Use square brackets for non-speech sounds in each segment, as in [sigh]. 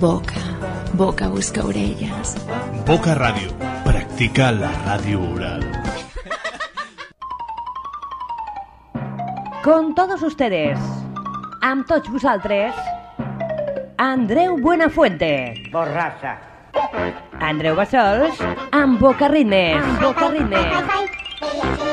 Boca, boca busca orelles. Boca Radio. Practica la ràdio oral. Con todos ustedes, amb tots vosaltres, Andreu Buenafuente. Borrassa. Andreu Bassols, amb Boca Ritmes. Amb Boca Ritmes.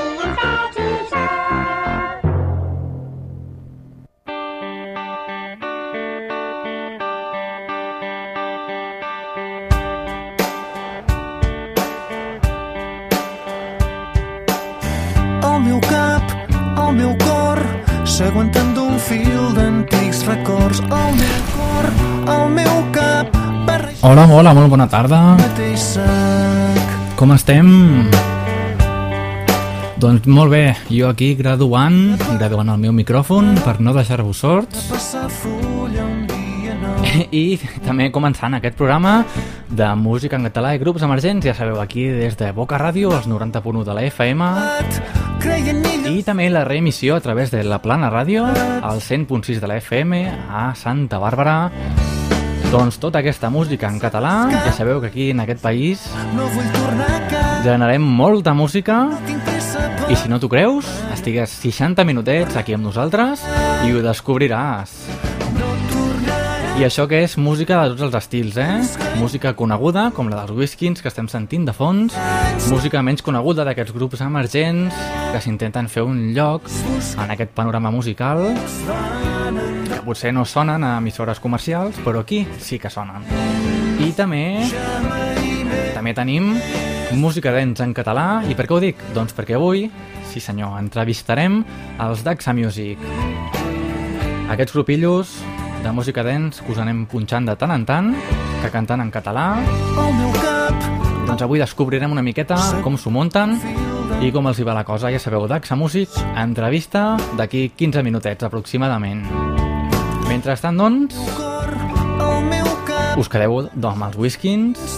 Hola, hola, molt bona tarda. Com estem? Doncs molt bé, jo aquí graduant, graduant el meu micròfon per no deixar-vos nou. [laughs] i també començant aquest programa de música en català i grups emergents, ja sabeu, aquí des de Boca Ràdio, als 90.1 de la FM i també la reemissió a través de la Plana Ràdio, al 100.6 de la FM, a Santa Bàrbara. Doncs tota aquesta música en català, ja sabeu que aquí en aquest país generem molta música i si no t'ho creus, estigues 60 minutets aquí amb nosaltres i ho descobriràs. I això que és música de tots els estils, eh? Música coneguda, com la dels Whiskins que estem sentint de fons, música menys coneguda d'aquests grups emergents que s'intenten fer un lloc en aquest panorama musical potser no sonen a emissores comercials, però aquí sí que sonen. I també també tenim música dents en català. I per què ho dic? Doncs perquè avui, sí senyor, entrevistarem els Daxa Music. Aquests grupillos de música dents que us anem punxant de tant en tant, que canten en català. Doncs avui descobrirem una miqueta com s'ho munten i com els hi va la cosa. Ja sabeu, Daxa Music, entrevista d'aquí 15 minutets aproximadament. Mentrestant, doncs, us quedeu doncs, amb els Whiskins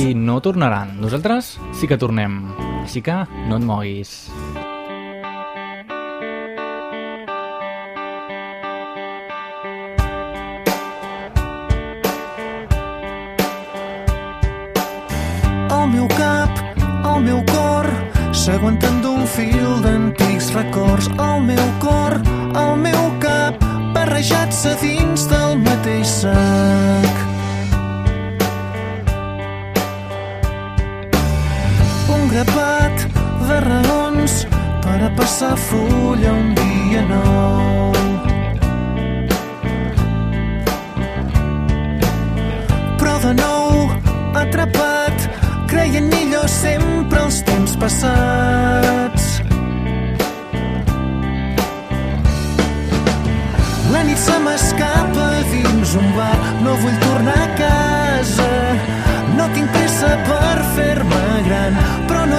i no tornaran. Nosaltres sí que tornem, així que no et moguis. Meu cap, meu cor s'aguanten d'un fil d'antics records. El meu cor, el meu cap barrejats a dins del mateix sac. Un grapat de raons per a passar fulla un dia nou. però de nou atrapat creient millor sempre els temps passats nit se m'escapa dins un bar. No vull tornar a casa. No tinc pressa per fer-me gran però no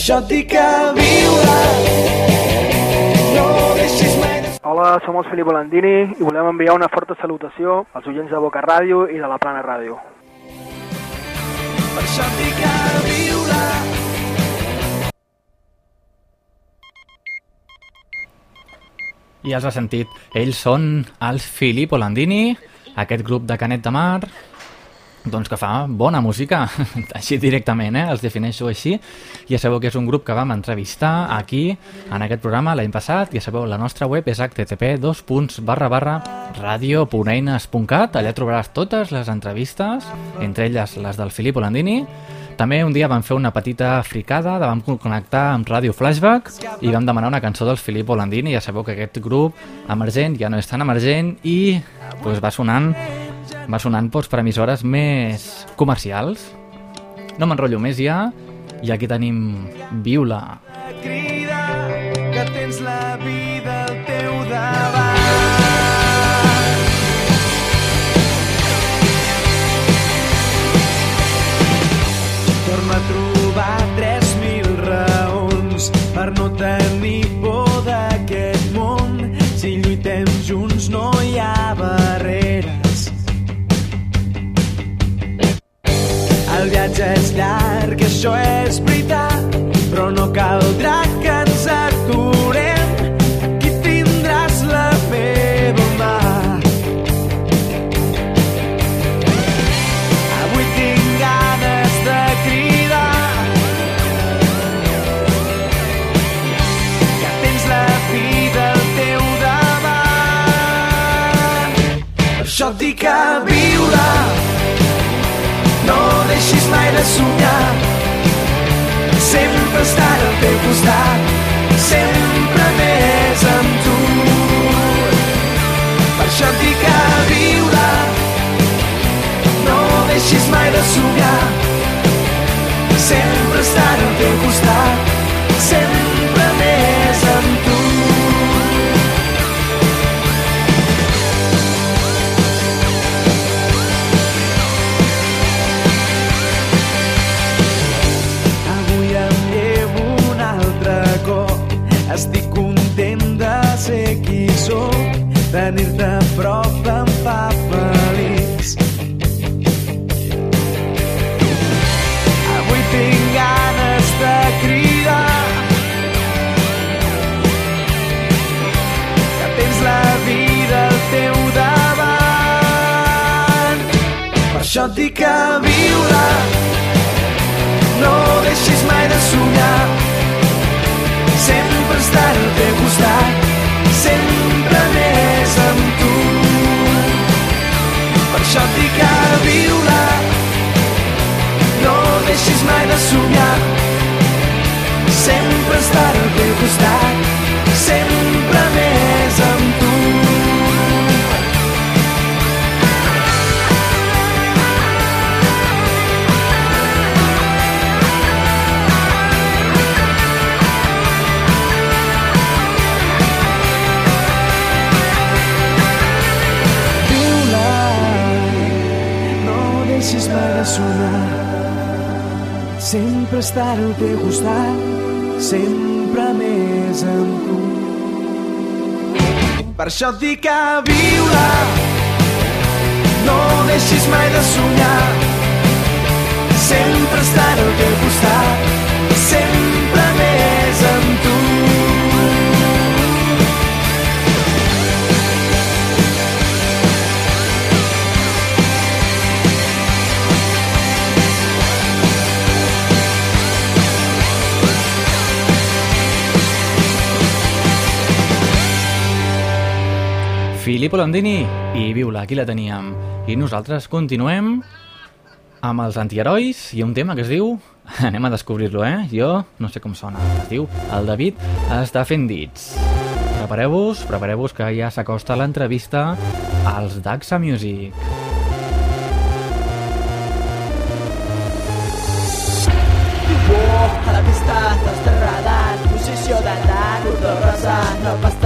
Això et dic que viure no deixis mai de... Hola, som els Filip Volandini i volem enviar una forta salutació als oients de Boca Ràdio i de la Plana Ràdio. Per això et dic que viure I els ha sentit. Ells són els Filippo Landini, aquest grup de Canet de Mar, doncs que fa bona música, [laughs] així directament, eh? els defineixo així. Ja sabeu que és un grup que vam entrevistar aquí, en aquest programa, l'any passat. Ja sabeu, la nostra web és http radio.eines.cat allà trobaràs totes les entrevistes, entre elles les del Filippo Landini, també un dia vam fer una petita fricada, vam connectar amb Ràdio Flashback i vam demanar una cançó dels Filippo Landini. Ja sabeu que aquest grup emergent ja no és tan emergent i doncs, va sonant va sonant doncs, per emissores més comercials. No m'enrotllo més ja i aquí tenim Viula. crida és llarg, això és veritat, però no caldrà que deixis mai de somiar. Sempre estar al teu costat sempre més amb tu. Per això et dic a viure no deixis mai de somiar. Sempre estar al teu costat això et dic que viure. No deixis mai de somiar. Sempre estar al teu costat. Sempre més amb tu. Per això et dic a viure. No deixis mai de somiar. Sempre estar al teu costat. Sempre Sempre estar al teu costat, sempre més amb tu. Per això et dic a viure, no deixis mai de somiar. Sempre estar al teu Filippo Landini i Viula, aquí la teníem. I nosaltres continuem amb els antiherois i un tema que es diu [laughs] Anem a descobrir-lo, eh? Jo no sé com sona. Es diu El David està fent dits. Prepareu-vos, prepareu-vos que ja s'acosta l'entrevista als Daxa Music. a la pista desterrada en posició d'atac cordó rosa no pastarà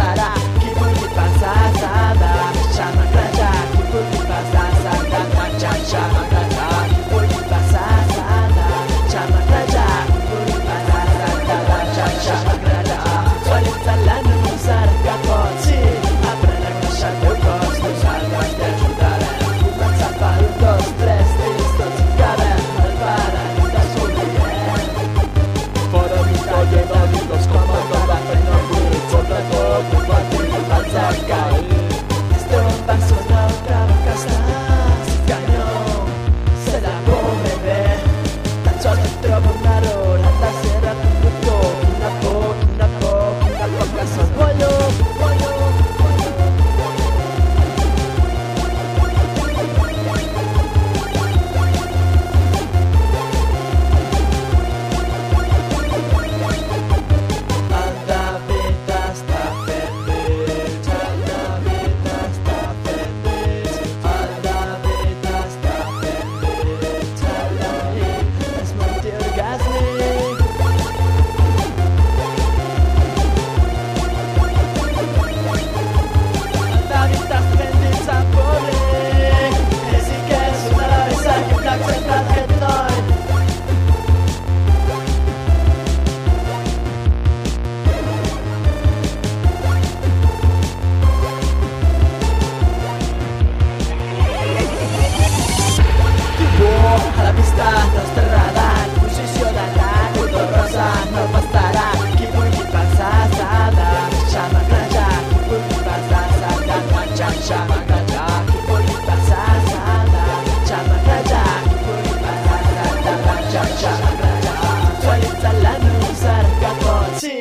deixar macrejar qui vulgui passar s'ha de deixar macrejar qui vulgui passar s'ha de deixar macrejar visualitza l'anúncer que pots sí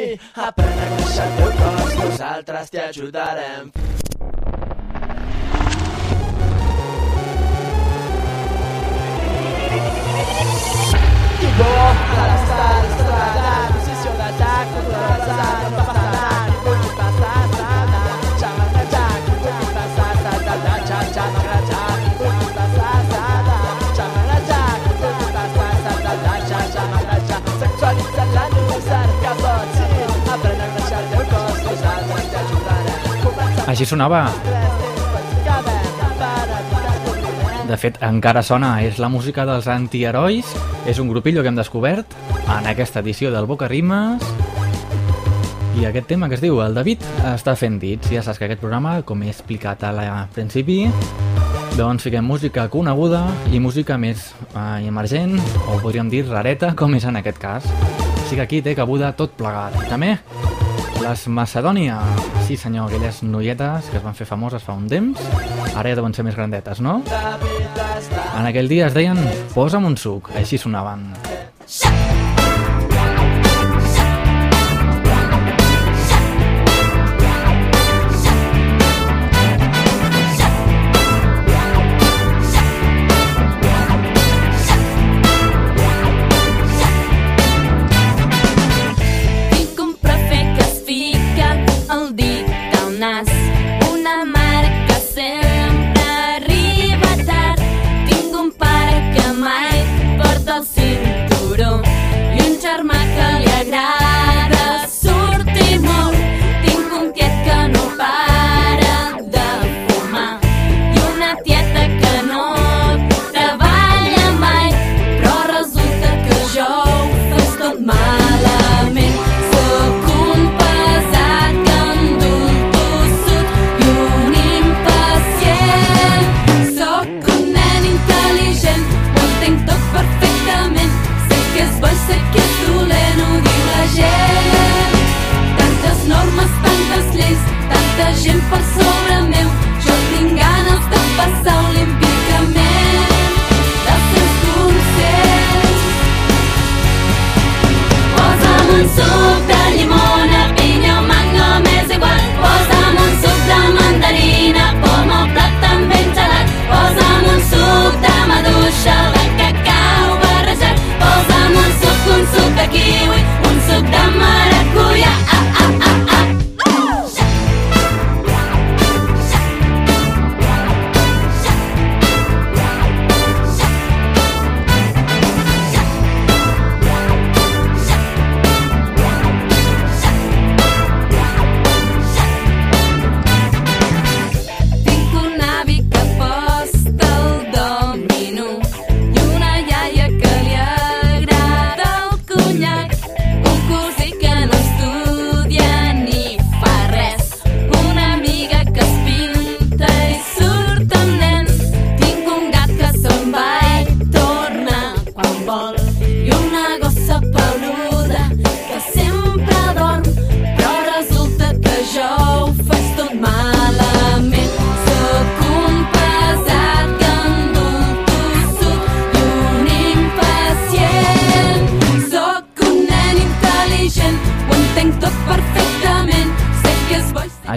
aprèn a créixer el teu cos nosaltres t'hi ajudarem Tipo, a la pista desterrada en posició d'atac cordó rosa Així sonava. De fet, encara sona, és la música dels antiherois, és un grupillo que hem descobert en aquesta edició del Boca Rimes, i aquest tema que es diu El David està fent dits. Ja saps que aquest programa, com he explicat a la principi, doncs fiquem música coneguda i música més eh, emergent, o podríem dir rareta, com és en aquest cas. Així que aquí té cabuda tot plegat. I també les Macedònia. Sí senyor, aquelles noietes que es van fer famoses fa un temps, ara ja deuen ser més grandetes, no? En aquell dia es deien Posa'm un suc, així sonaven. Tinc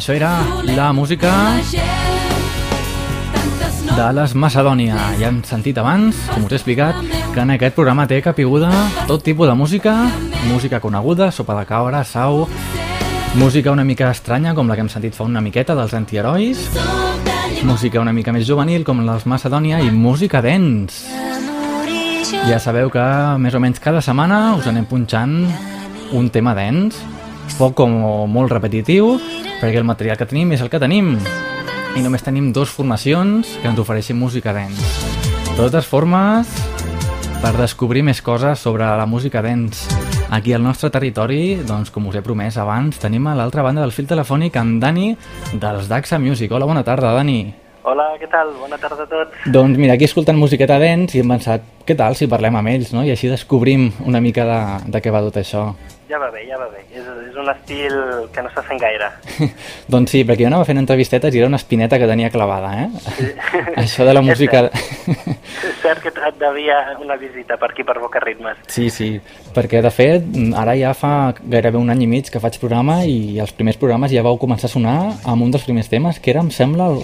Això era la música de les Macedònia. Ja hem sentit abans, com us he explicat, que en aquest programa té capiguda tot tipus de música, música coneguda, sopa de cabra, sau, música una mica estranya, com la que hem sentit fa una miqueta dels antiherois, música una mica més juvenil, com les Macedònia, i música dents. Ja sabeu que més o menys cada setmana us anem punxant un tema dens, poc o molt repetitiu, perquè el material que tenim és el que tenim i només tenim dos formacions que ens ofereixin música dents. De totes formes, per descobrir més coses sobre la música dents aquí al nostre territori, doncs com us he promès abans, tenim a l'altra banda del fil telefònic en Dani dels Daxa Music. Hola, bona tarda, Dani. Hola, què tal? Bona tarda a tots. Doncs mira, aquí escoltant musiqueta dents i hem pensat, què tal si parlem amb ells, no? I així descobrim una mica de, de què va tot això. Ja va bé, ja va bé. És, és un estil que no s'ha fent gaire. [laughs] doncs sí, perquè jo anava fent entrevistetes i era una espineta que tenia clavada, eh? Sí. [laughs] Això de la [laughs] música... és cert que et devia una visita per aquí, per Boca Ritmes. Sí, sí, perquè de fet ara ja fa gairebé un any i mig que faig programa i els primers programes ja vau començar a sonar amb un dels primers temes, que era, em sembla, el,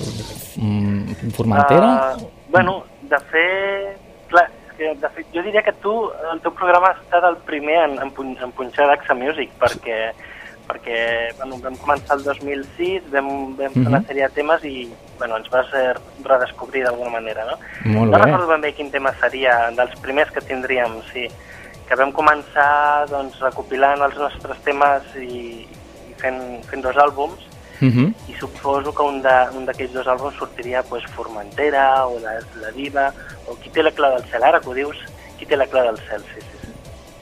mm, Formentera? Uh, bueno, de fet, és que de fet, jo diria que tu, el teu programa ha estat el primer en, en, pun- en punxar d'Axa Music, perquè, perquè bueno, vam començar el 2006, vam, vam fer una Mhm. sèrie de temes i bueno, ens vas redescobrir d'alguna manera, no? Molt no bé. recordo ben bé quin tema seria, dels primers que tindríem, sí. Que vam començar doncs, recopilant els nostres temes i, i fent, fent dos àlbums, Uh -huh. i suposo que un d'aquells dos àlbums sortiria pues, Formentera o la, la Diva o Qui té la clau del cel, ara que ho dius, Qui té la clau del cel, sí, sí. sí.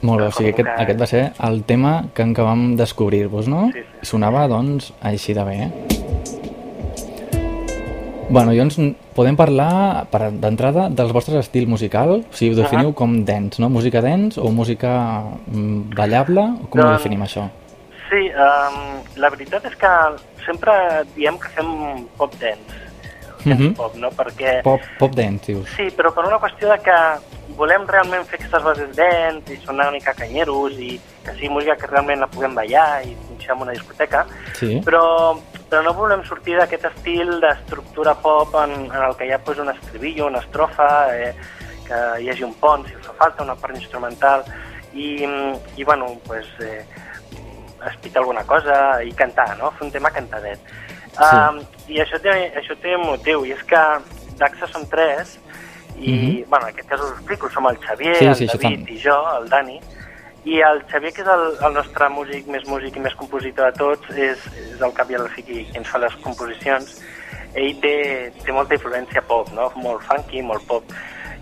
Molt bé, o sigui, aquest, que- aquest va ser el tema que acabam descobrir-vos, no? Sí, sí. Sonava, doncs, així de bé, eh? Bueno, llavors podem parlar, per- d'entrada, dels vostres estil musical, o sigui, ho definiu Ahà. com dance, no? Música dance o música mm, ballable, o com ho Doncs- definim això? Sí, um, la veritat és que sempre diem que fem pop dance, dance Mhm. pop, no? Perquè... Pop, pop dance, dius. Sí, però per una qüestió de que volem realment fer aquestes bases dance i sonar una mica canyeros i que sigui música que realment la puguem ballar i punxar en una discoteca, Sí. però, però no volem sortir d'aquest estil d'estructura pop en, en el que hi ha pues, un estribillo, una estrofa, eh, que hi hagi un pont si fa falta, una part instrumental i, i bueno, pues, eh, explicar alguna cosa i cantar, no? Fer un tema cantadet. Sí. Um, I això té, això té un motiu, i és que d'AXA som tres, i, bueno, en aquest cas us explico, som el Xavier. Sí, el sí, això David i jo, el Dani, i el Xavier, que és el, el nostre músic, més músic i més compositor de tots, és, és el cap i a la fi qui, qui ens fa les composicions, ell té, té molta influència pop, no? molt funky, molt pop.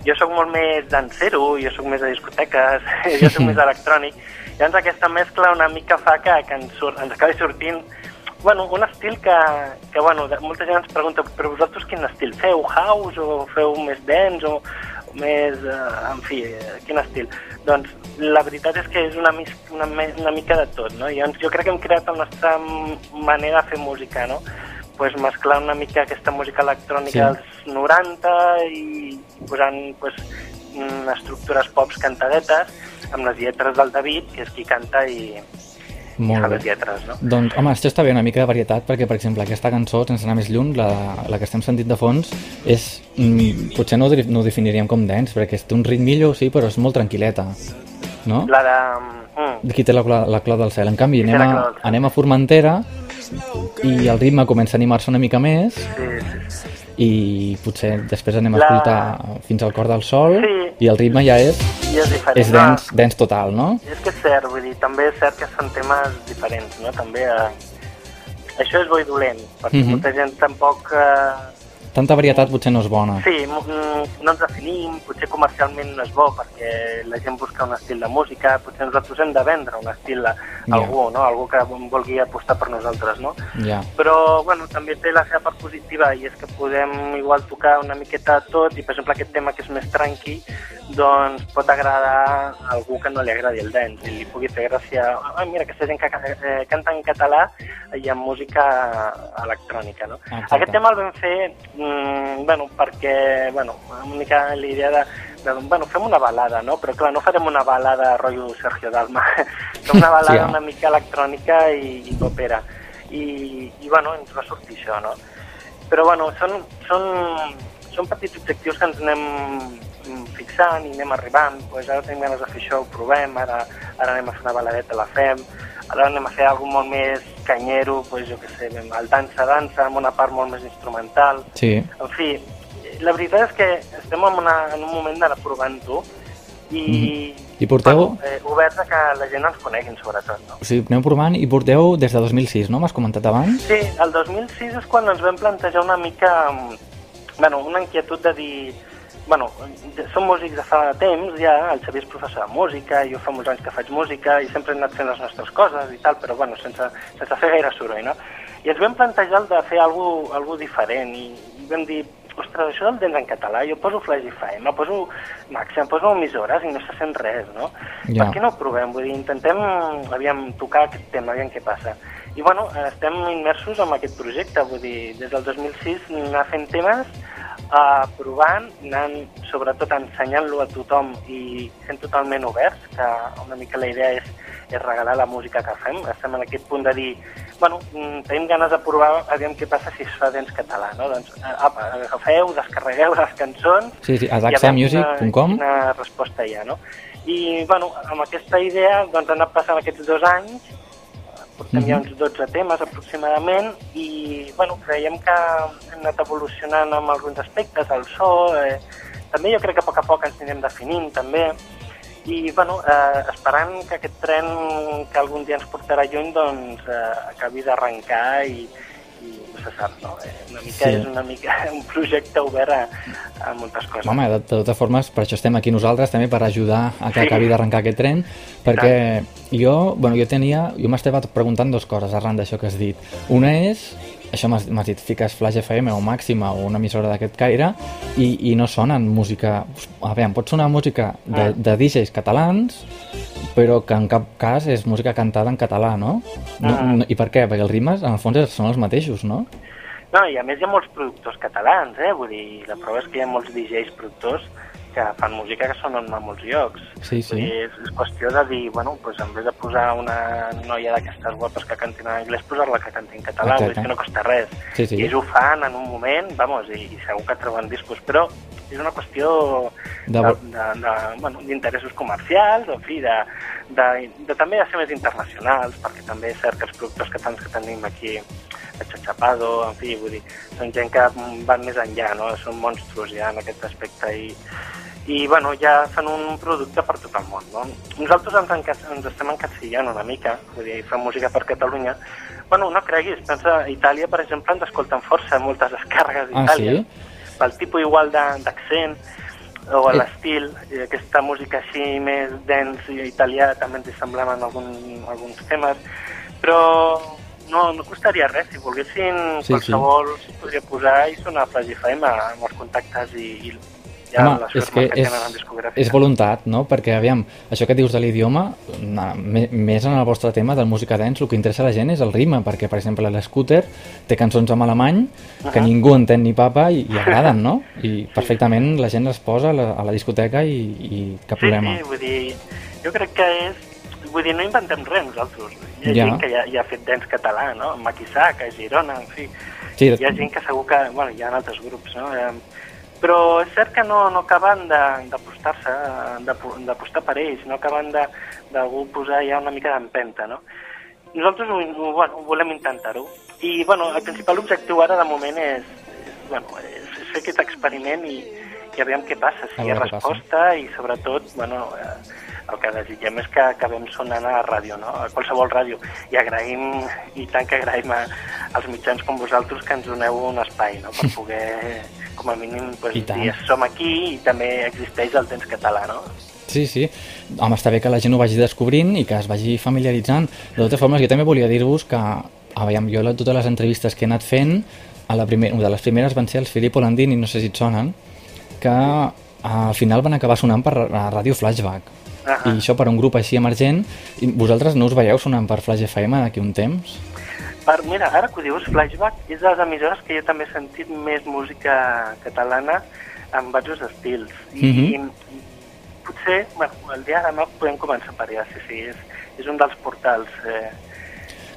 Jo sóc molt més dansero, jo sóc més de discoteques, [laughs] jo sóc [laughs] més electrònic, llavors aquesta mescla una mica fa que, que ens, surt, ens acabi sortint bueno, un estil que, que bueno, molta gent ens pregunta però vosaltres quin estil feu? House o feu més dance o, o més, eh, en fi, eh, quin estil? Doncs la veritat és que és una, mis, una, una mica de tot, no? Llavors jo crec que hem creat la nostra manera de fer música, no? pues mesclar una mica aquesta música electrònica Sí. dels 90 i posant pues, estructures pops cantadetes amb les lletres del David, que és qui canta i, Molt bé. les lletres, no? Doncs, home, això està bé, una mica de varietat, perquè, per exemple, aquesta cançó, sense anar més lluny, la, la que estem sentint de fons, és, mm, potser no, no ho definiríem com dance, perquè té un ritmillo, sí, però és molt tranquil·leta, no? La de... Mm, Qui té la, cla- la clau del cel. En canvi, anem la a, anem a Formentera i el ritme comença a animar-se una mica més sí, sí, sí. I potser després anem a La- escoltar fins al cor del sol Sí. i el ritme ja és, I és diferent. és dance, dance total, no? I és que és cert, vull dir, també és cert que són temes diferents, no? També eh, això és bo i dolent, perquè Mhm. molta gent tampoc... Eh, Tanta varietat potser no és bona. Sí, mm, no ens definim, potser comercialment no és bo perquè la gent busca un estil de música, potser nosaltres hem de vendre un estil a Ja. algú, no? algú que vulgui apostar per nosaltres, no? Ja. Però, bueno, també té la seva part positiva i és que podem igual tocar una miqueta tot i, per exemple, aquest tema que és més tranqui, doncs pot agradar a algú que no li agradi el dance i li pugui fer gràcia, ah, mira, aquesta gent que eh, canta en català i amb música electrònica, no? Exacte. Aquest tema el vam fer, mm, bueno, perquè, bueno, una mica la idea de, de, bueno, fem una balada, no? Però clar, no farem una balada rotllo Sergio Dalma, [laughs] fem una balada Sí, una mica electrònica i, i popera. i, i bueno, ens va sortir això, no? Però bueno, són, són, són petits objectius que ens anem mm, fixant i anem arribant, pues ara tenim ganes de fer això, ho provem, ara, ara anem a fer una baladeta, la fem, ara anem a fer alguna molt més canyero, pues, jo què sé, el dansa-dansa, amb una part molt més instrumental. Sí. En fi, la veritat és que estem en, una, en un moment d'anar provant-ho i, I porteu, bueno, eh, oberts a que la gent ens coneguin, sobretot. No? o sigui, aneu provant i porteu des de 2006, no? M'has comentat abans? Sí, el 2006 és quan ens vam plantejar una mica, mm, bueno, una inquietud de dir, bueno, som músics de fa temps ja, el Xavier és professor de música, jo fa molts anys que faig música i sempre hem anat fent les nostres coses i tal, però bueno, sense, sense fer gaire soroll, no? I ens vam plantejar el de fer alguna algo diferent i, i vam dir, ostres, això del dents en català, jo poso Flash FM, poso Màxim, poso emissores i no se sent res, no? Ja. Per què no ho provem? Vull dir, intentem, aviam, tocar aquest tema, aviam què passa. I bueno, estem immersos en aquest projecte, vull dir, des del 2006 anar fent temes, uh, provant, anant sobretot ensenyant-lo a tothom i sent totalment oberts, que una mica la idea és, és regalar la música que fem. Estem en aquest punt de dir, bueno, mm, tenim ganes de provar, aviam què passa si es fa dents català, no? Doncs, eh, apa, agafeu, descarregueu les cançons Sí, sí, a quina, daxamusic.com. quina resposta hi ha, no? I, bueno, amb aquesta idea, doncs, han anat passant aquests dos anys, portem ja uns 12 temes aproximadament, i, bueno, creiem que hem anat evolucionant amb alguns aspectes, el so, eh, també jo crec que a poc a poc ens anirem definint, també, i, bueno, eh, esperant que aquest tren que algun dia ens portarà lluny, doncs, eh, acabi d'arrencar i, se sap, no? Eh, una mica Sí. és una mica [laughs] un projecte obert a, a moltes coses. Home, de, de totes formes, per això estem aquí nosaltres, també per ajudar a que Sí. acabi d'arrencar aquest tren, perquè jo, bueno, jo tenia, jo m'estava preguntant dues coses arran d'això que has dit. Una és, això m'has dit, fiques Flash FM o Màxima o una emissora d'aquest caire i, i no sonen música... A veure, pot sonar música de, de DJs catalans, però que en cap cas és música cantada en català, no? no, Ah. no I per què? Perquè els rimes, en el fons, són els mateixos, no? No, i a més hi ha molts productors catalans, eh? Vull dir, la prova és que hi ha molts DJs productors que fan música que sonen a molts llocs. Sí, sí. Dir, és, és qüestió de dir, bueno, doncs en vez de posar una noia d'aquestes guapes que cantin en anglès, posar-la que canti en català, Exacte. que no costa res. Sí, sí. I ells ho fan en un moment, vamos, i, i segur que troben discos, però és una qüestió de, bueno, d'interessos comercials, en fi, de, de, de, també de ser més internacionals, perquè també és cert que els productors catalans que tenim aquí a Chachapado, en fi, vull dir, són gent que van més enllà, no? Són monstruos ja en aquest aspecte i, i bueno, ja fan un producte per tot el món, no? Nosaltres ens, encas, ens estem encastillant una mica, vull dir, fem música per Catalunya. Bueno, no creguis, pensa, a Itàlia, per exemple, ens escolten força, moltes descàrregues Ah, d'Itàlia. sí? Pel tipus igual d'accent, o Eh. l'estil, i aquesta música així més dens i italià també ens hi semblaven en algun, alguns temes, però no, no costaria res, si volguessin Sí, sí. qualsevol s'hi podria posar i sonar a Flash FM amb els contactes i, i ja Home, és que que, és, és voluntat, no? Perquè, aviam, això que dius de l'idioma, més en el vostre tema del música dance, el que interessa a la gent és el ritme, perquè, per exemple, l'Scooter té cançons en alemany que Ahà. ningú entén ni papa i, i agraden, no? I perfectament la gent les posa a la, a la discoteca i, i cap problema. Sí, sí, vull dir, jo crec que és... Vull dir, no inventem res nosaltres. Hi ha Ja. gent que ja, ja ha fet dance català, no? Maquissac, a Girona, en fi. Sí, Hi ha gent que segur que... Bueno, hi ha altres grups, no? Eh, però és cert que no, no acaben de- d'apostar-se, d'apostar per ells, no acaben de- d'algú posar ja una mica d'empenta, no? Nosaltres ho, ho, bueno, volem intentar-ho. I, bueno, el principal objectiu ara, de moment, és, és, bueno, és, fer aquest experiment i, i aviam què passa, si hi ha resposta i, sobretot, bueno, eh, el que desitgem és que acabem sonant a la ràdio, no? a qualsevol ràdio. I agraïm, i tant que agraïm a, als mitjans com vosaltres que ens doneu un espai no? per poder, com a mínim, pues, I tant. som aquí i també existeix el temps català, no? Sí, sí. Home, està bé que la gent ho vagi descobrint i que es vagi familiaritzant. De totes formes, jo també volia dir-vos que, a veure, jo totes les entrevistes que he anat fent, a la primer, una de les primeres van ser els Filippo Landini, no sé si et sonen, que al final van acabar sonant per a Ràdio Flashback. Ah, I això per un grup així emergent, i vosaltres no us veieu sonant per Flash FM d'aquí un temps? Per, mira, ara que ho dius, Flashback és de les emissores que jo també he sentit més música catalana amb diversos estils. I, Mhm. i potser, bueno, el dia de demà podem començar per allà, sí, sí, és, és un dels portals. Eh,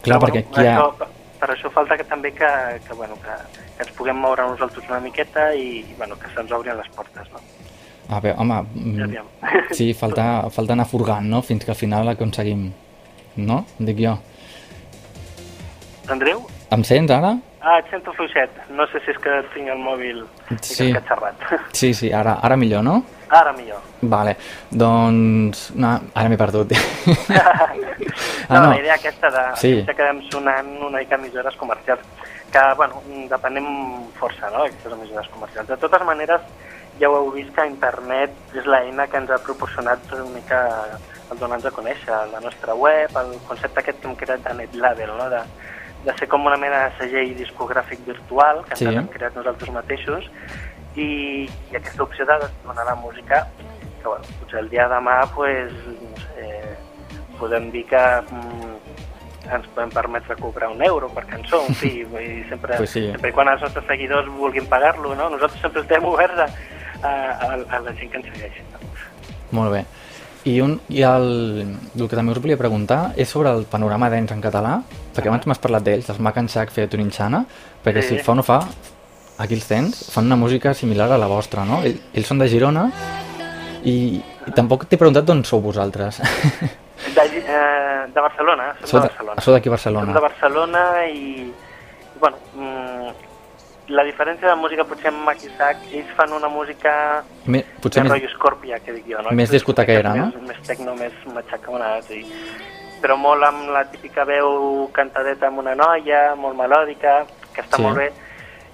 Clar, Però, perquè bueno, aquí hi ha... això, per, per això falta que també que, que, bueno, que, que ens puguem moure nosaltres una miqueta i, i bueno, que se'ns obrin les portes, no? A veure, home, mm, sí, falta, [laughs] falta anar furgant, no?, fins que al final aconseguim, no?, dic jo. Andreu? Em sents ara? Ah, et sento fluixet. No sé si és que tinc el mòbil Sí. sí. catxarrat. [laughs] Sí, sí, ara, ara millor, no? Ara millor. Vale, doncs... No, ara m'he perdut. No, [laughs] Ah, no. la idea aquesta de Sí. que quedem sonant una mica emissores comercials, que, bueno, depenem força, no?, d'aquestes emissores comercials. De totes maneres, ja ho heu vist que internet és l'eina que ens ha proporcionat una mica el donar-nos a conèixer, la nostra web, el concepte aquest que hem creat de net label, no?, de, de ser com una mena de segell discogràfic virtual que Sí. ens hem creat nosaltres mateixos i, i aquesta opció de donar la música que bueno, potser el dia de demà pues, no sé, podem dir que mm, ens podem permetre cobrar un euro per cançó, en fi, [laughs] dir, sempre, Pues sí. sempre i quan els nostres seguidors vulguin pagar-lo, no? nosaltres sempre estem oberts a, a, a, a la gent que ens segueix. No? Molt bé. I, un, i el, el que també us volia preguntar és sobre el panorama dents en català, perquè abans m'has parlat d'ells, els Mac and Shack feia Torinxana, perquè Sí. si fa o no fa, aquí els tens, fan una música similar a la vostra, no? Ell- Ells són de Girona i, i tampoc t'he preguntat d'on sou vosaltres. [laughs] De, eh, de Barcelona, som de de- Barcelona. sou d'aquí Barcelona. Som de Barcelona i, bueno, mm, la diferència de música potser amb Mac i Sac, ells fan una música Me, potser més rotllo Scorpia, que dic jo, no? més discotequera, no? Més, més tecno, més matxaconat, i... però molt amb la típica veu cantadeta amb una noia, molt melòdica, que està Sí. molt bé.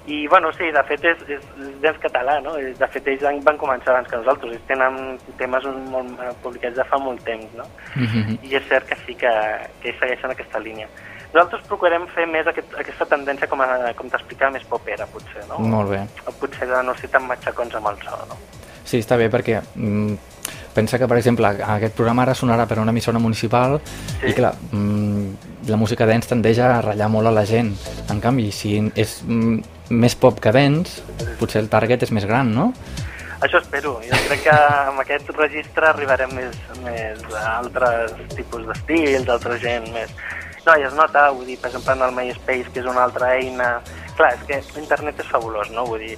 I, bueno, sí, de fet és, és, és dents català, no? De fet, ells van- començar abans que nosaltres, ells tenen temes molt eh, publicats de fa molt temps, no? Mhm. I és cert que sí que, que ells segueixen aquesta línia. Nosaltres procurem fer més aquest, aquesta tendència, com, a, com t'explicava, més popera, potser, no? Molt bé. O potser de no ser tan matxacons amb el so, no? Sí, està bé perquè mm, pensa que, per exemple, aquest programa ara sonarà per una emissora municipal Sí. i, clar, mm, la música dance tendeix a ratllar molt a la gent. En canvi, si és mm, més pop que dance, potser el target és més gran, no? Això espero. Jo crec que amb aquest registre arribarem més, més a altres tipus d'estils, altra gent més... No, i es nota, vull dir, per exemple, en el MySpace, que és una altra eina... Clar, és que internet és fabulós, no? Vull dir,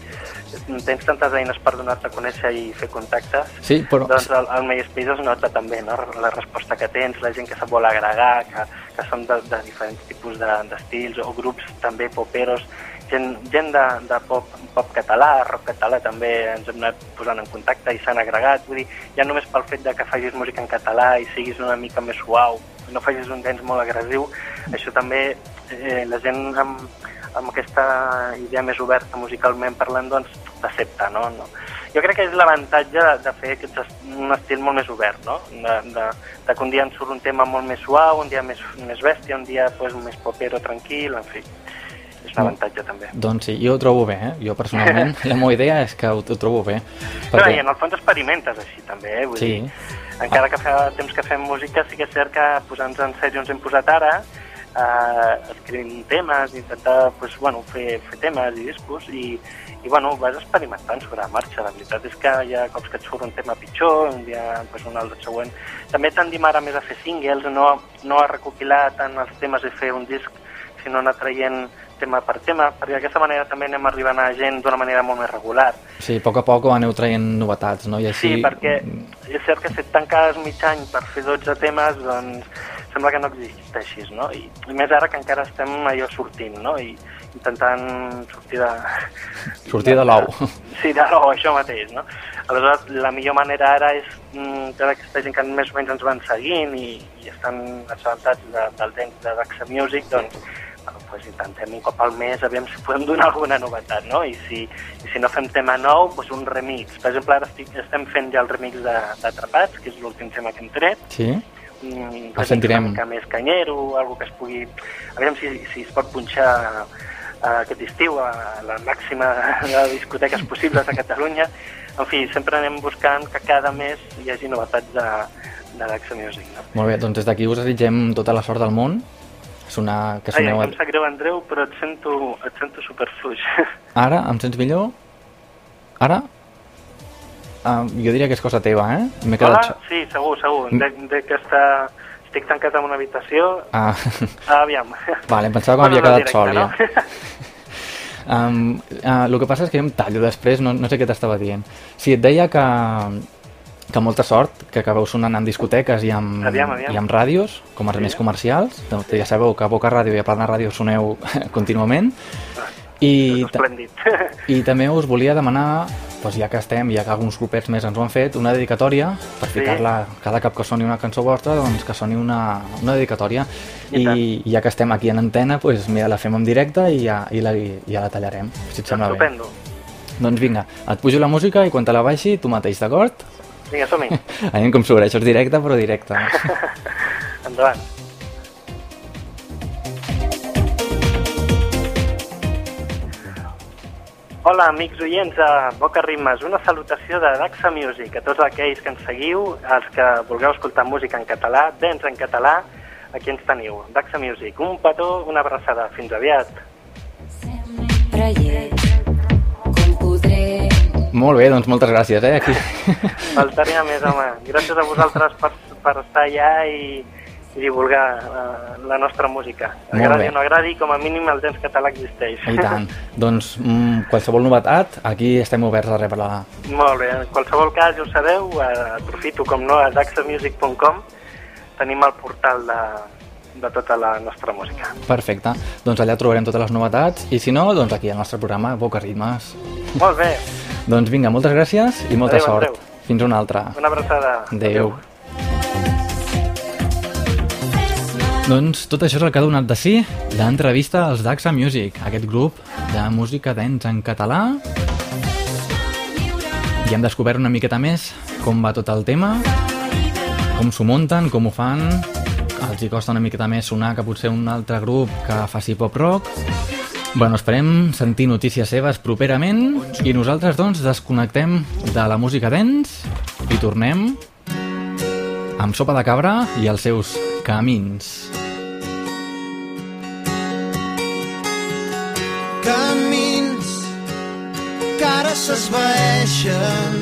tens tantes eines per donar-te a conèixer i fer contactes, Sí, però... doncs el, el MySpace es nota també, no? La resposta que tens, la gent que se't vol agregar, que, que són de, de diferents tipus de- d'estils, o grups també poperos, gent, gent de, de pop, pop català, rock català també ens hem anat posant en contacte i s'han agregat, vull dir, ja només pel fet de que facis música en català i siguis una mica més suau, no facis un dance molt agressiu, això també eh, la gent amb, amb aquesta idea més oberta musicalment parlant, doncs t'accepta, no? no? Jo crec que és l'avantatge de, de fer aquest, est- un estil molt més obert, no? De, de, de que un dia ens surt un tema molt més suau, un dia més, més bèstia, un dia pues, més popero, tranquil, en fi. És un avantatge també. Doncs sí, jo ho trobo bé, eh? Jo personalment, [laughs] la meva idea és que ho, ho trobo bé. Però, I en el fons experimentes així també, eh? Vull Sí. dir, encara que fa temps que fem música, sí que és cert que posant-nos en sèrio ens hem posat ara, eh, escrivint temes, intentar pues, bueno, fer, fer temes i discos i, i bueno, vas experimentant sobre la marxa. La veritat és que hi ha cops que et surt un tema pitjor, un dia pues, un altre següent. També tendim ara més a fer singles, no, no a recopilar tant els temes i fer un disc, sinó anar traient tema per tema, perquè d'aquesta manera també anem arribant a gent d'una manera molt més regular. Sí, a poc a poc aneu traient novetats, no? I així... Sí, perquè és cert que si et tanques mig any per fer 12 temes, doncs sembla que no existeixis, no? I, i més ara que encara estem allò sortint, no? I intentant sortir de... Sortir de l'ou. [laughs] Sí, de l'ou, això mateix, no? Aleshores, la millor manera ara és mm, que aquesta gent que més o menys ens van seguint i, i estan assabentats de, del dents de Daxa Music, doncs pues intentem un cop al mes aviam si podem donar alguna novetat, no? I si, i si no fem tema nou, doncs un remix. Per exemple, ara estic, estem fent ja el remix de- d'Atrapats, que és l'últim tema que hem tret, Sí? un El remix sentirem. una més canyero, algo que es pugui... A veure si, si es pot punxar eh, aquest estiu a la màxima de discoteques possibles a Catalunya. En fi, sempre anem buscant que cada mes hi hagi novetats de, de l'Axa Music. No? Molt bé, doncs des d'aquí us desitgem tota la sort del món. És una... que Ai, soneu... em sap greu, Andreu, però et sento, et sento superfluix. [laughs] Ara, em sents millor? Ara? Ah, jo diria que és cosa teva, eh? Hola? quedat... Sí, segur, segur. De, de que està, estic tancat en una habitació. Ah, Aviam. [laughs] vale, em pensava que Bueno, m'havia no quedat directe, sol, no? ja. Um, uh, el que passa és que jo em tallo després, no, no sé què t'estava dient. Sí, et deia que, que molta sort, que acabeu sonant en discoteques i amb, Aviam, aviam. i amb ràdios, com els Sí. més comercials. Doncs Ja sabeu que a Boca Ràdio i a Plana Ràdio soneu [laughs] contínuament. I, ta- Esplèndid. I [laughs] també us volia demanar, doncs ja que estem, ja que alguns grupets més ens ho han fet, una dedicatòria per Sí. ficar-la cada cop que soni una cançó vostra, doncs que soni una, una dedicatòria. I I, ja que estem aquí en antena, doncs mira, la fem en directe i ja, i la, i ja la tallarem, si et sembla bé. Estupendo. Doncs vinga, et pujo la música i quan te la baixi, tu mateix, d'acord? Vinga, som-hi. Anem com això és directe, però directe. [laughs] Endavant. Hola, amics oients de Boca Ritmes. Una salutació de Daxa Music a tots aquells que ens seguiu, els que vulgueu escoltar música en català, dents en català, aquí ens teniu. Daxa Music, un petó, una abraçada. Fins aviat. Molt bé, doncs moltes gràcies, eh? Aquí. [laughs] Faltaria més, home. Gràcies a vosaltres per, per estar allà i, i divulgar uh, la nostra música. Molt Agradi bé. o no agradi, com a mínim el dents català existeix. I tant. [laughs] doncs mm, qualsevol novetat, aquí estem oberts a rebre-la. Molt bé, en qualsevol cas, ja ho sabeu, eh, aprofito com no a daxamusic.com, tenim el portal de, de tota la nostra música. Perfecte. Doncs allà trobarem totes les novetats i si no, doncs aquí al nostre programa Boca Ritmes. Molt bé, Doncs vinga, moltes gràcies i molta Adéu, sort. adéu. Fins una altra. una abraçada. Adéu. Doncs tot això és el que ha donat de si l'entrevista als Daxa Music, aquest grup de música dance en català. I hem descobert una miqueta més com va tot el tema, com s'ho munten, com ho fan, els hi costa una miqueta més sonar que potser un altre grup que faci pop-rock. Bueno, esperem sentir notícies seves properament i nosaltres, doncs, desconnectem de la música dance i tornem amb Sopa de Cabra i els seus camins. camins que ara s'esvaeixen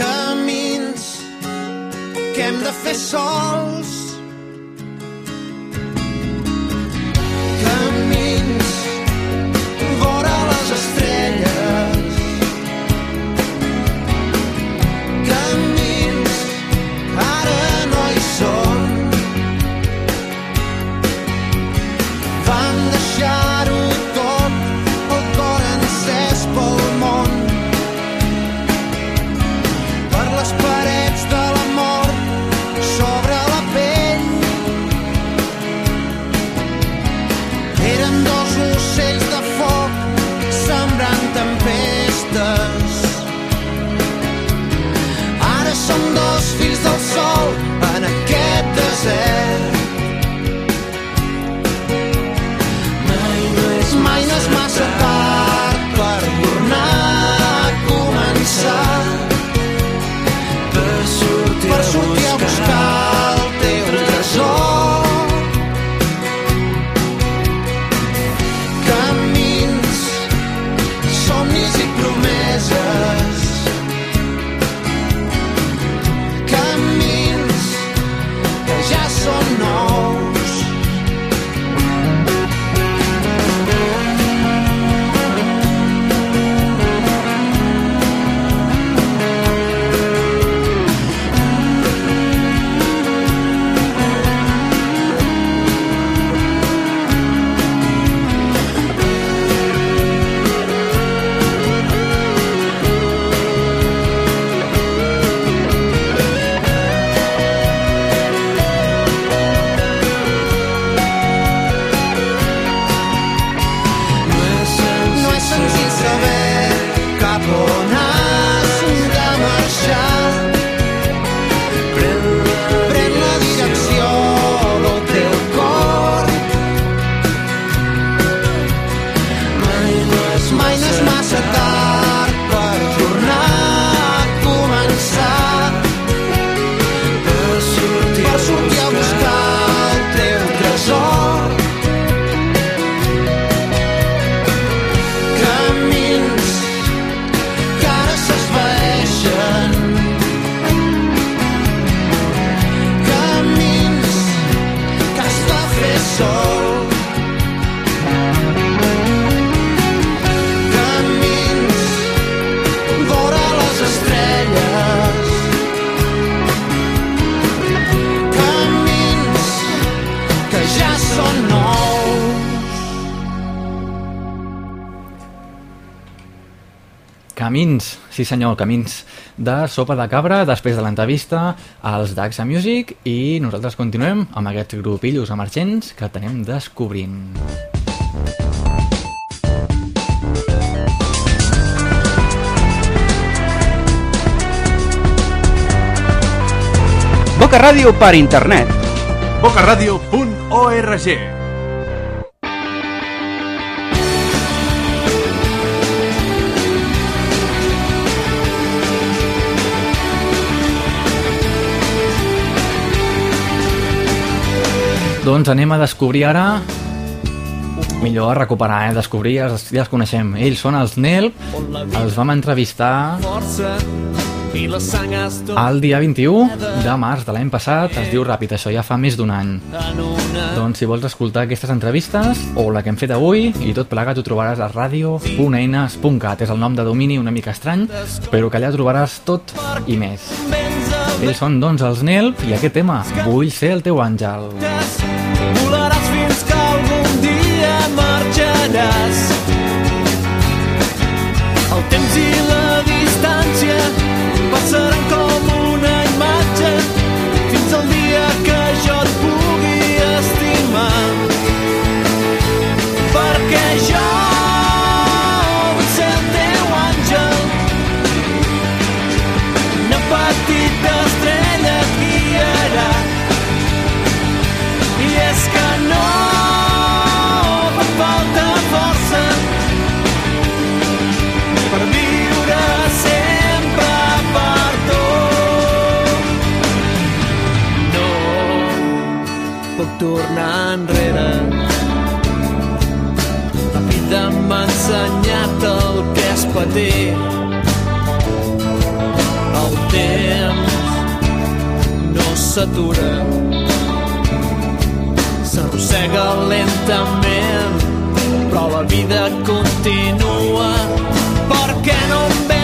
camins que hem de fer sols camins vora Camins, sí senyor, Camins de Sopa de Cabra, després de l'entrevista als Daxa Music i nosaltres continuem amb aquests grupillos emergents que tenem descobrint. Boca Ràdio per internet. bocaradio.org Doncs anem a descobrir ara millor recuperar, eh? Descobrir, ja els, ja els coneixem. Ells són els NELP, els vam entrevistar el dia 21 de març de l'any passat. Es diu ràpid, això ja fa més d'un any. Doncs si vols escoltar aquestes entrevistes o la que hem fet avui i tot plegat ho trobaràs a radio.eines.cat és el nom de domini una mica estrany però que allà trobaràs tot i més ells són doncs els NELP i aquest tema Vull ser el teu àngel volaràs marxaràs el temps i la distància passaran com una imatge fins al dia que jo et pugui estimar. Perquè jo puc tornar enrere. La vida m'ha ensenyat el que és patir. El temps no s'atura s'arrossega lentament, però la vida continua. Per què no em vens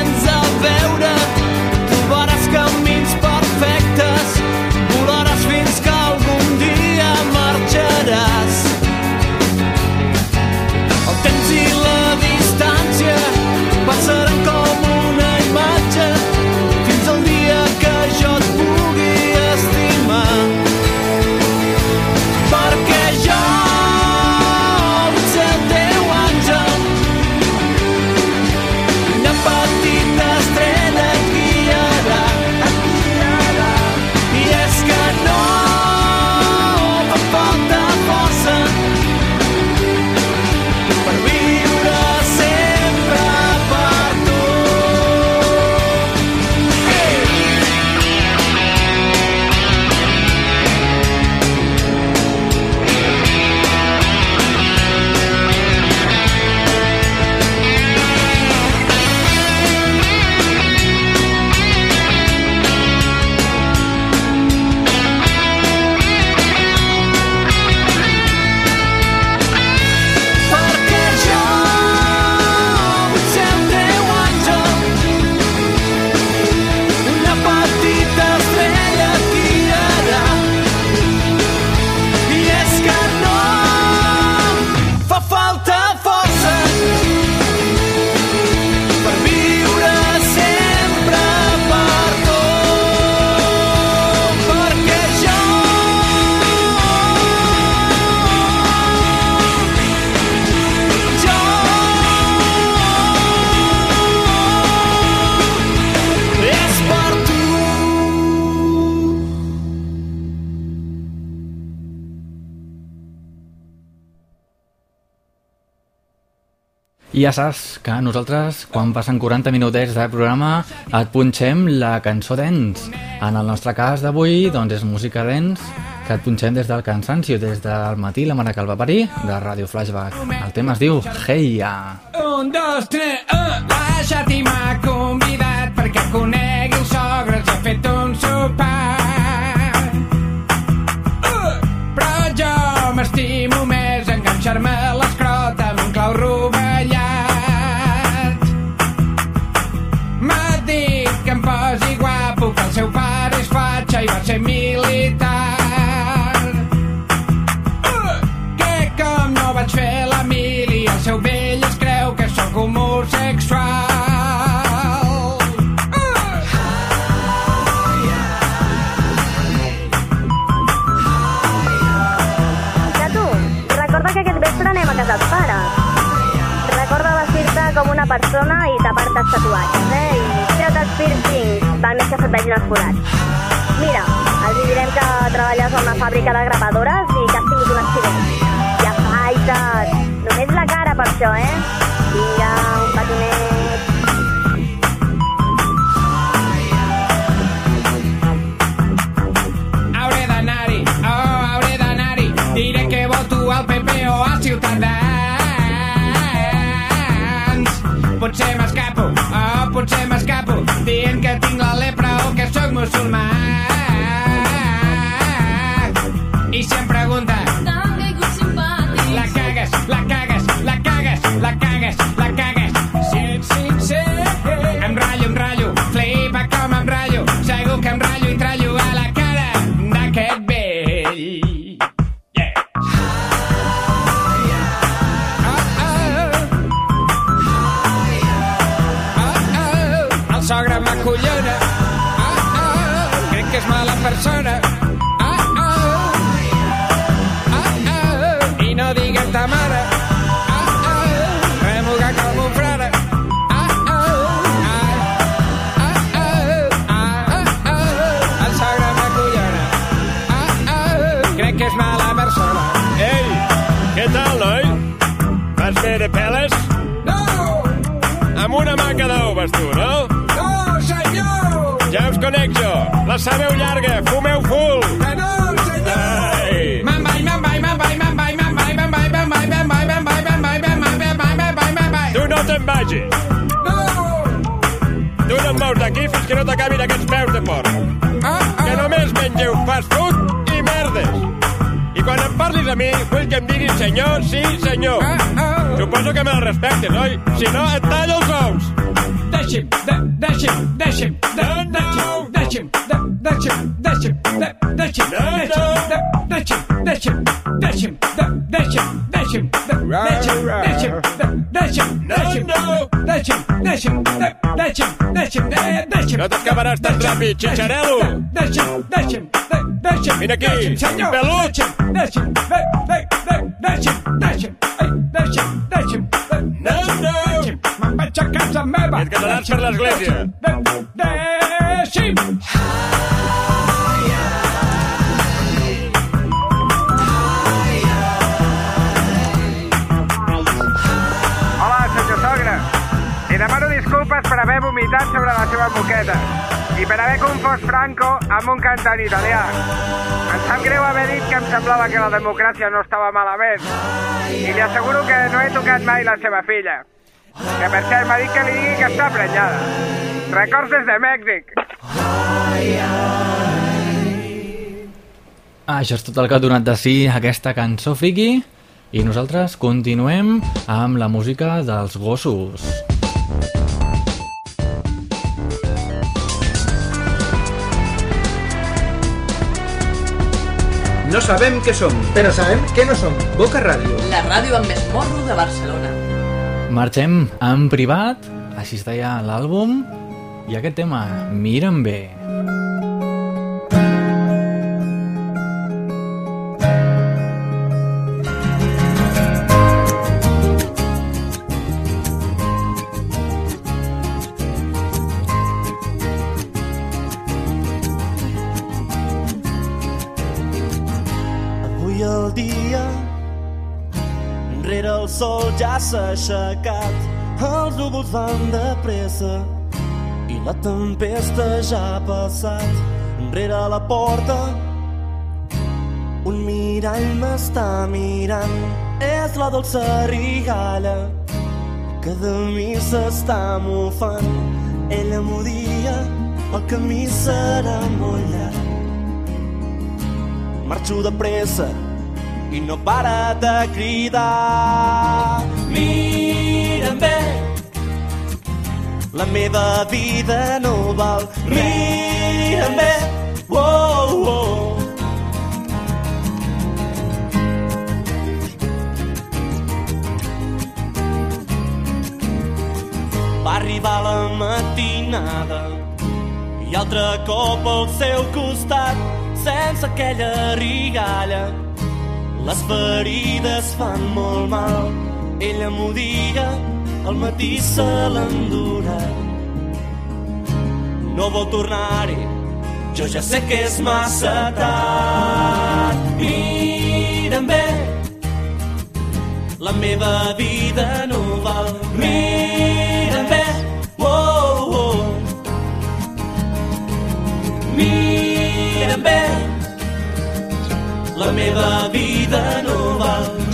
i ja saps que nosaltres quan passen 40 minutets de programa et punxem la cançó dents en el nostre cas d'avui doncs és música dents que et punxem des del cansancio des del matí la mare que el va parir de Radio Flashback el tema es diu Hey Un, dos, tres, uh. La Xati m'ha convidat perquè conegui els sogres i ha fet un sopar. Uh. Però jo m'estimo més enganxar-me a l'escrota i va ser militar. Que com no vaig fer la mili, el seu vell es creu que sóc homosexual. Recorda que a casa vestir-te com una persona i tapar-te els tatuatges, eh? I treure't els piercings val més que se't vegin els forats. Mira, els direm que treballes a una fàbrica de grapadores i que has tingut un accident. I afaita't! Només la cara per això, eh? on my sabeu llarga, fumeu full. Tu no te'n vagis. Tu no et mous d'aquí fins que no t'acabin aquests peus de porc. Ah, Que només mengeu fast food i merdes. I quan em parlis a mi, vull que em diguis senyor, sí, senyor. Suposo que me la respectes, oi? Si no, et tallo els ous. Deixi'm, de, deixi'm, deixi'm, de, deixi'm, de, deixi'm, deixi'm, de, deixi'm, deixi'm, de, deixi'm, deixi'm, de, deixi'm, deixi'm, de, deixi'm, deixi'm, deixi'm, deixi'm, de, deixi'm, deixi'm, de, deixi'm. No t'acabaràs tan ràpid, xitxarelo. Deixi'm, deixi'm, de, deixi'm, Vine aquí, deixi'm, pelut. deixi'm, deixi'm, de, de, de, deixi'm, deixi'm, deixi'm, deixi'm, de, No, no. deixi'm, me'n vaig a casa meva. Et quedaràs per l'església. De- Deixi'm! Per haver vomitat sobre la seva moqueta i per haver confós Franco amb un cantant italià. Em sap greu haver dit que em semblava que la democràcia no estava malament. I li asseguro que no he tocat mai la seva filla. Que per cert m'ha dit que li digui que està prenyada. Records des de Mèxic. Això és tot el que ha donat de si aquesta cançó friki i nosaltres continuem amb la música dels gossos. No sabem què som, però sabem què no som. Boca Ràdio. La ràdio amb més morro de Barcelona. Marxem en privat, així es deia l'àlbum, i aquest tema, Mira'm bé. Ja s'ha aixecat. Els núvols van de pressa I la tempesta ja ha passat. Enrere la porta Un mirall m'està mirant. És la dolça rigalla Que de mi s'està mofant. Ella m'ho dia El camí serà molt llarg. Marxo de pressa i no para de cridar. Mira'm bé, la meva vida no val. Mira'm bé, oh, oh. Va arribar la matinada i altre cop al seu costat sense aquella rigalla Les ferides fan molt mal. Ella m'ho dia, al matí se l'endurà. No vol tornar-hi, jo ja sé que és massa tard. Mira'm bé, la meva vida no val. Mira'm bé, oh, oh. Mira'm bé, la meva vida no val.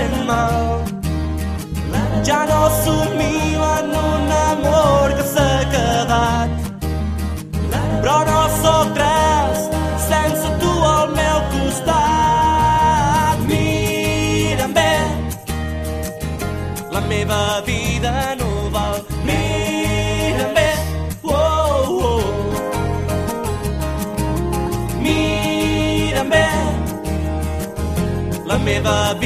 Fent mal. Ja no somio en un amor que s'ha quedat. Però no sóc res sense tu al meu costat. Mira'm bé, la meva vida no val. Mira'm bé, oh, oh. Mira'm bé, la meva vida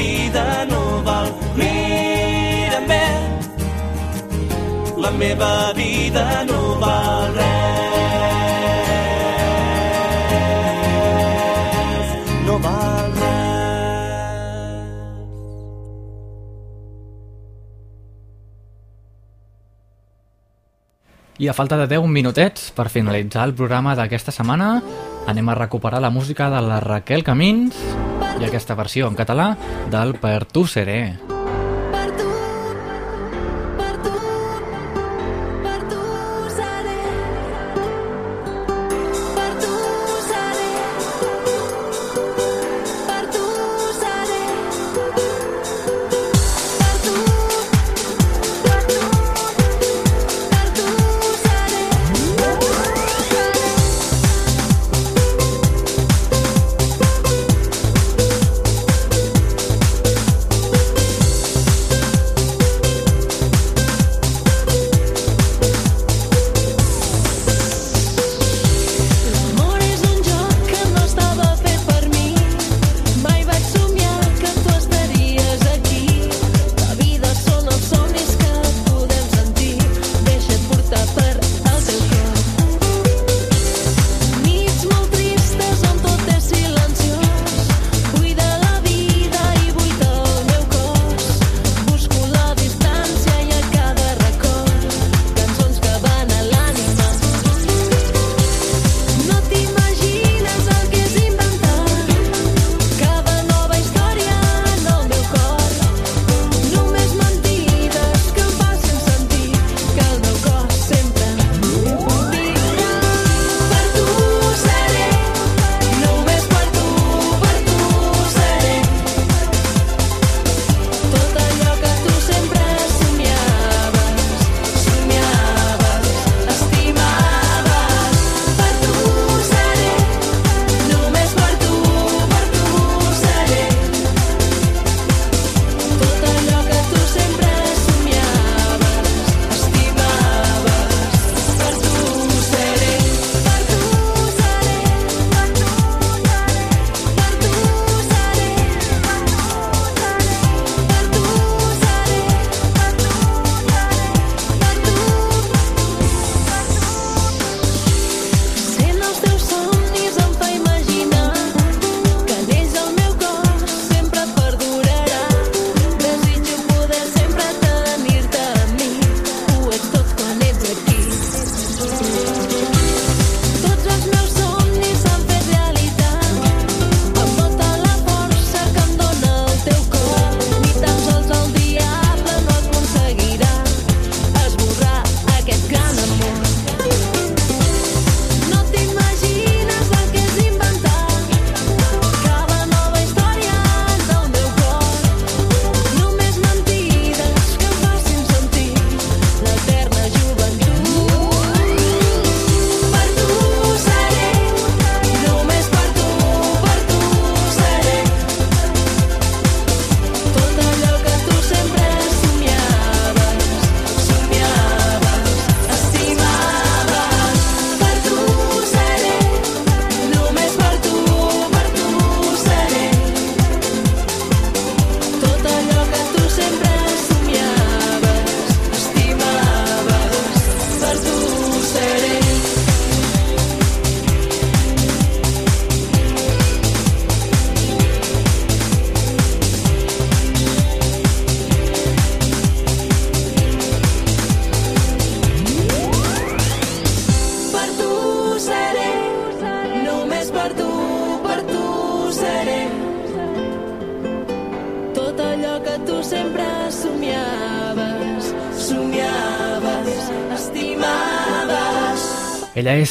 la meva vida no val res. No val res. I a falta de 10 minutets per finalitzar el programa d'aquesta setmana, anem a recuperar la música de la Raquel Camins i aquesta versió en català del Per tu seré.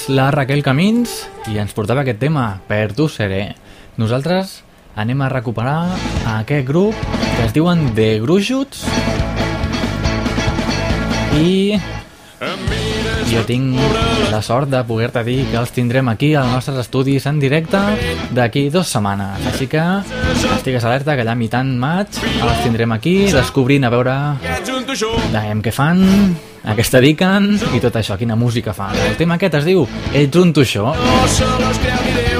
La Raquel Camins i ens portava aquest tema, Per tu seré. Nosaltres anem a recuperar aquest grup que es diuen The Gruixuts i jo tinc la sort de poder-te dir que els tindrem aquí als nostres estudis en directe d'aquí dues setmanes. Així que estigues alerta que allà mitjan maig els tindrem aquí descobrint a veure veiem què fan, a què i tot això, quina música fan. El tema aquest es diu Ets un tuixó. No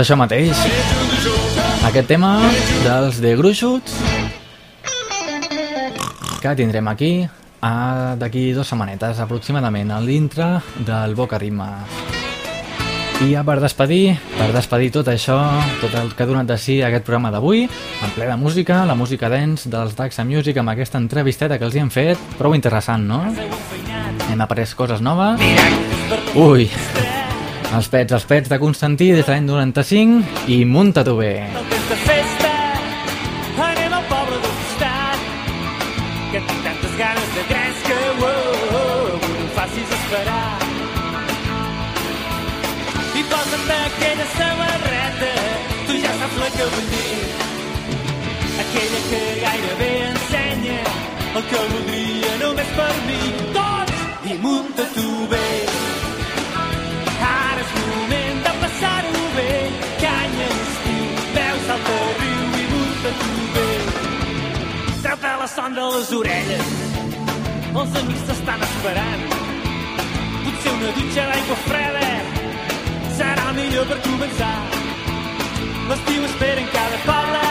Doncs això mateix. Aquest tema dels The Gruixuts que tindrem aquí d'aquí dues setmanetes aproximadament a l'intre del Boca Ritmes. I ja per despedir, per despedir tot això, tot el que ha donat de si aquest programa d'avui, en ple de música, la música dance dels Daxa Music amb aquesta entrevisteta que els hi hem fet, prou interessant, no? Hem après coses noves. Ui, els pets, els pets de Constantí des de l'any 95 i munta-t'ho bé. que tinc tantes ganes de gresca i posa't tu ja voldria només per mi. Tots i munta-t'ho bé la son de les orelles, els amics t'estan esperant. Potser una dutxa d'aigua freda serà millor per començar. L'estiu espera en cada poble,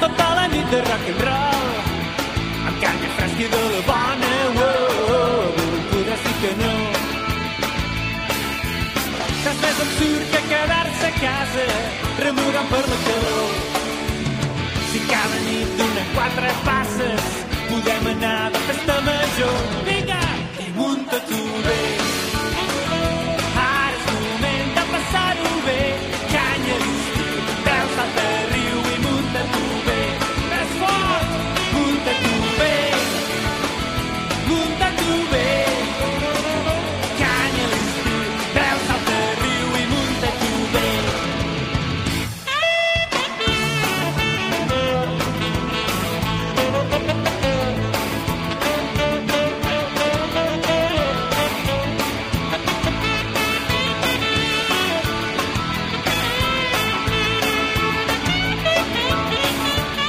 tota la nit de rock and roll, amb canya fresca i de la bona, oh, oh, oh, podràs dir que no. Res més absurd que quedar-se a casa remugant per la calor. Donen quatre passes podem anar de festa major.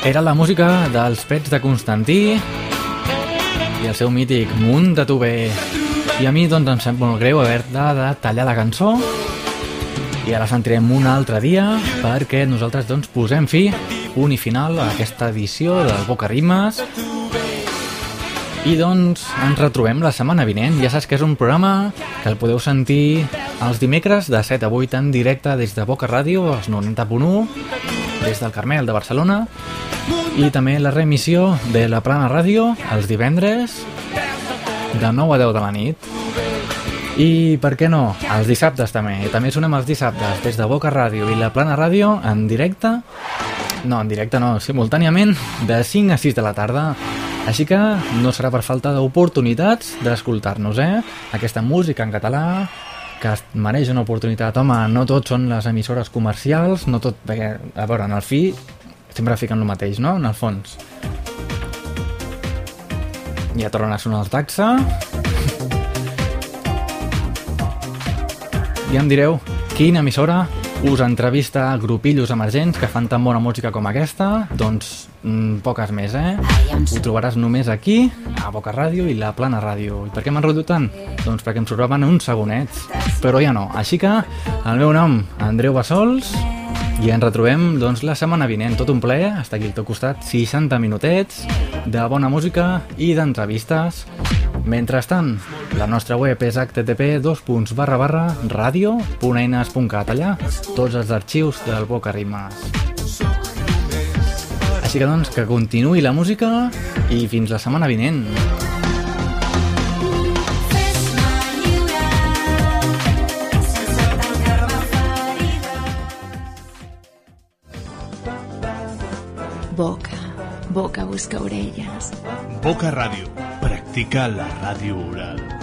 Era la música dels pets de Constantí i el seu mític Munt de tu bé. I a mi doncs em sap molt greu haver-te de tallar la cançó i ara sentirem un altre dia perquè nosaltres doncs posem fi, punt i final a aquesta edició del Boca Rimes i doncs ens retrobem la setmana vinent. Ja saps que és un programa que el podeu sentir els dimecres de 7 a 8 en directe des de Boca Ràdio, als 90.1, des del Carmel de Barcelona, I també la reemissió de la Plana Ràdio els divendres de 9 a 10 de la nit. I per què no? Els dissabtes també. I també sonem els dissabtes des de Boca Ràdio i la Plana Ràdio en directe no, en directe no, simultàniament de 5 a 6 de la tarda així que no serà per falta d'oportunitats d'escoltar-nos, eh? Aquesta música en català que es mereix una oportunitat. Home, no tot són les emissores comercials, no tot... Perquè, a veure, en el fi sempre fiquen el mateix, no? En el fons. Ja tornen a sonar el taxa. I em direu quina emissora us entrevista a grupillos emergents que fan tan bona música com aquesta? Doncs mm, poques més, eh? Ho trobaràs només aquí, a Boca Ràdio i la Plana Ràdio. I per què m'han rodut tant? Doncs perquè em sobraven uns segonets. Però ja no. Així que el meu nom, Andreu Bassols, i ens retrobem doncs, la setmana vinent. Tot un plaer, està aquí al teu costat, 60 minutets de bona música i d'entrevistes. Mentrestant, la nostra web és http radio.eines.cat allà tots els arxius del Boca Rimes. Així que doncs, que continuï la música i fins la setmana vinent. Boca, boca busca orelles. Boca Ràdio. Practica la ràdio oral.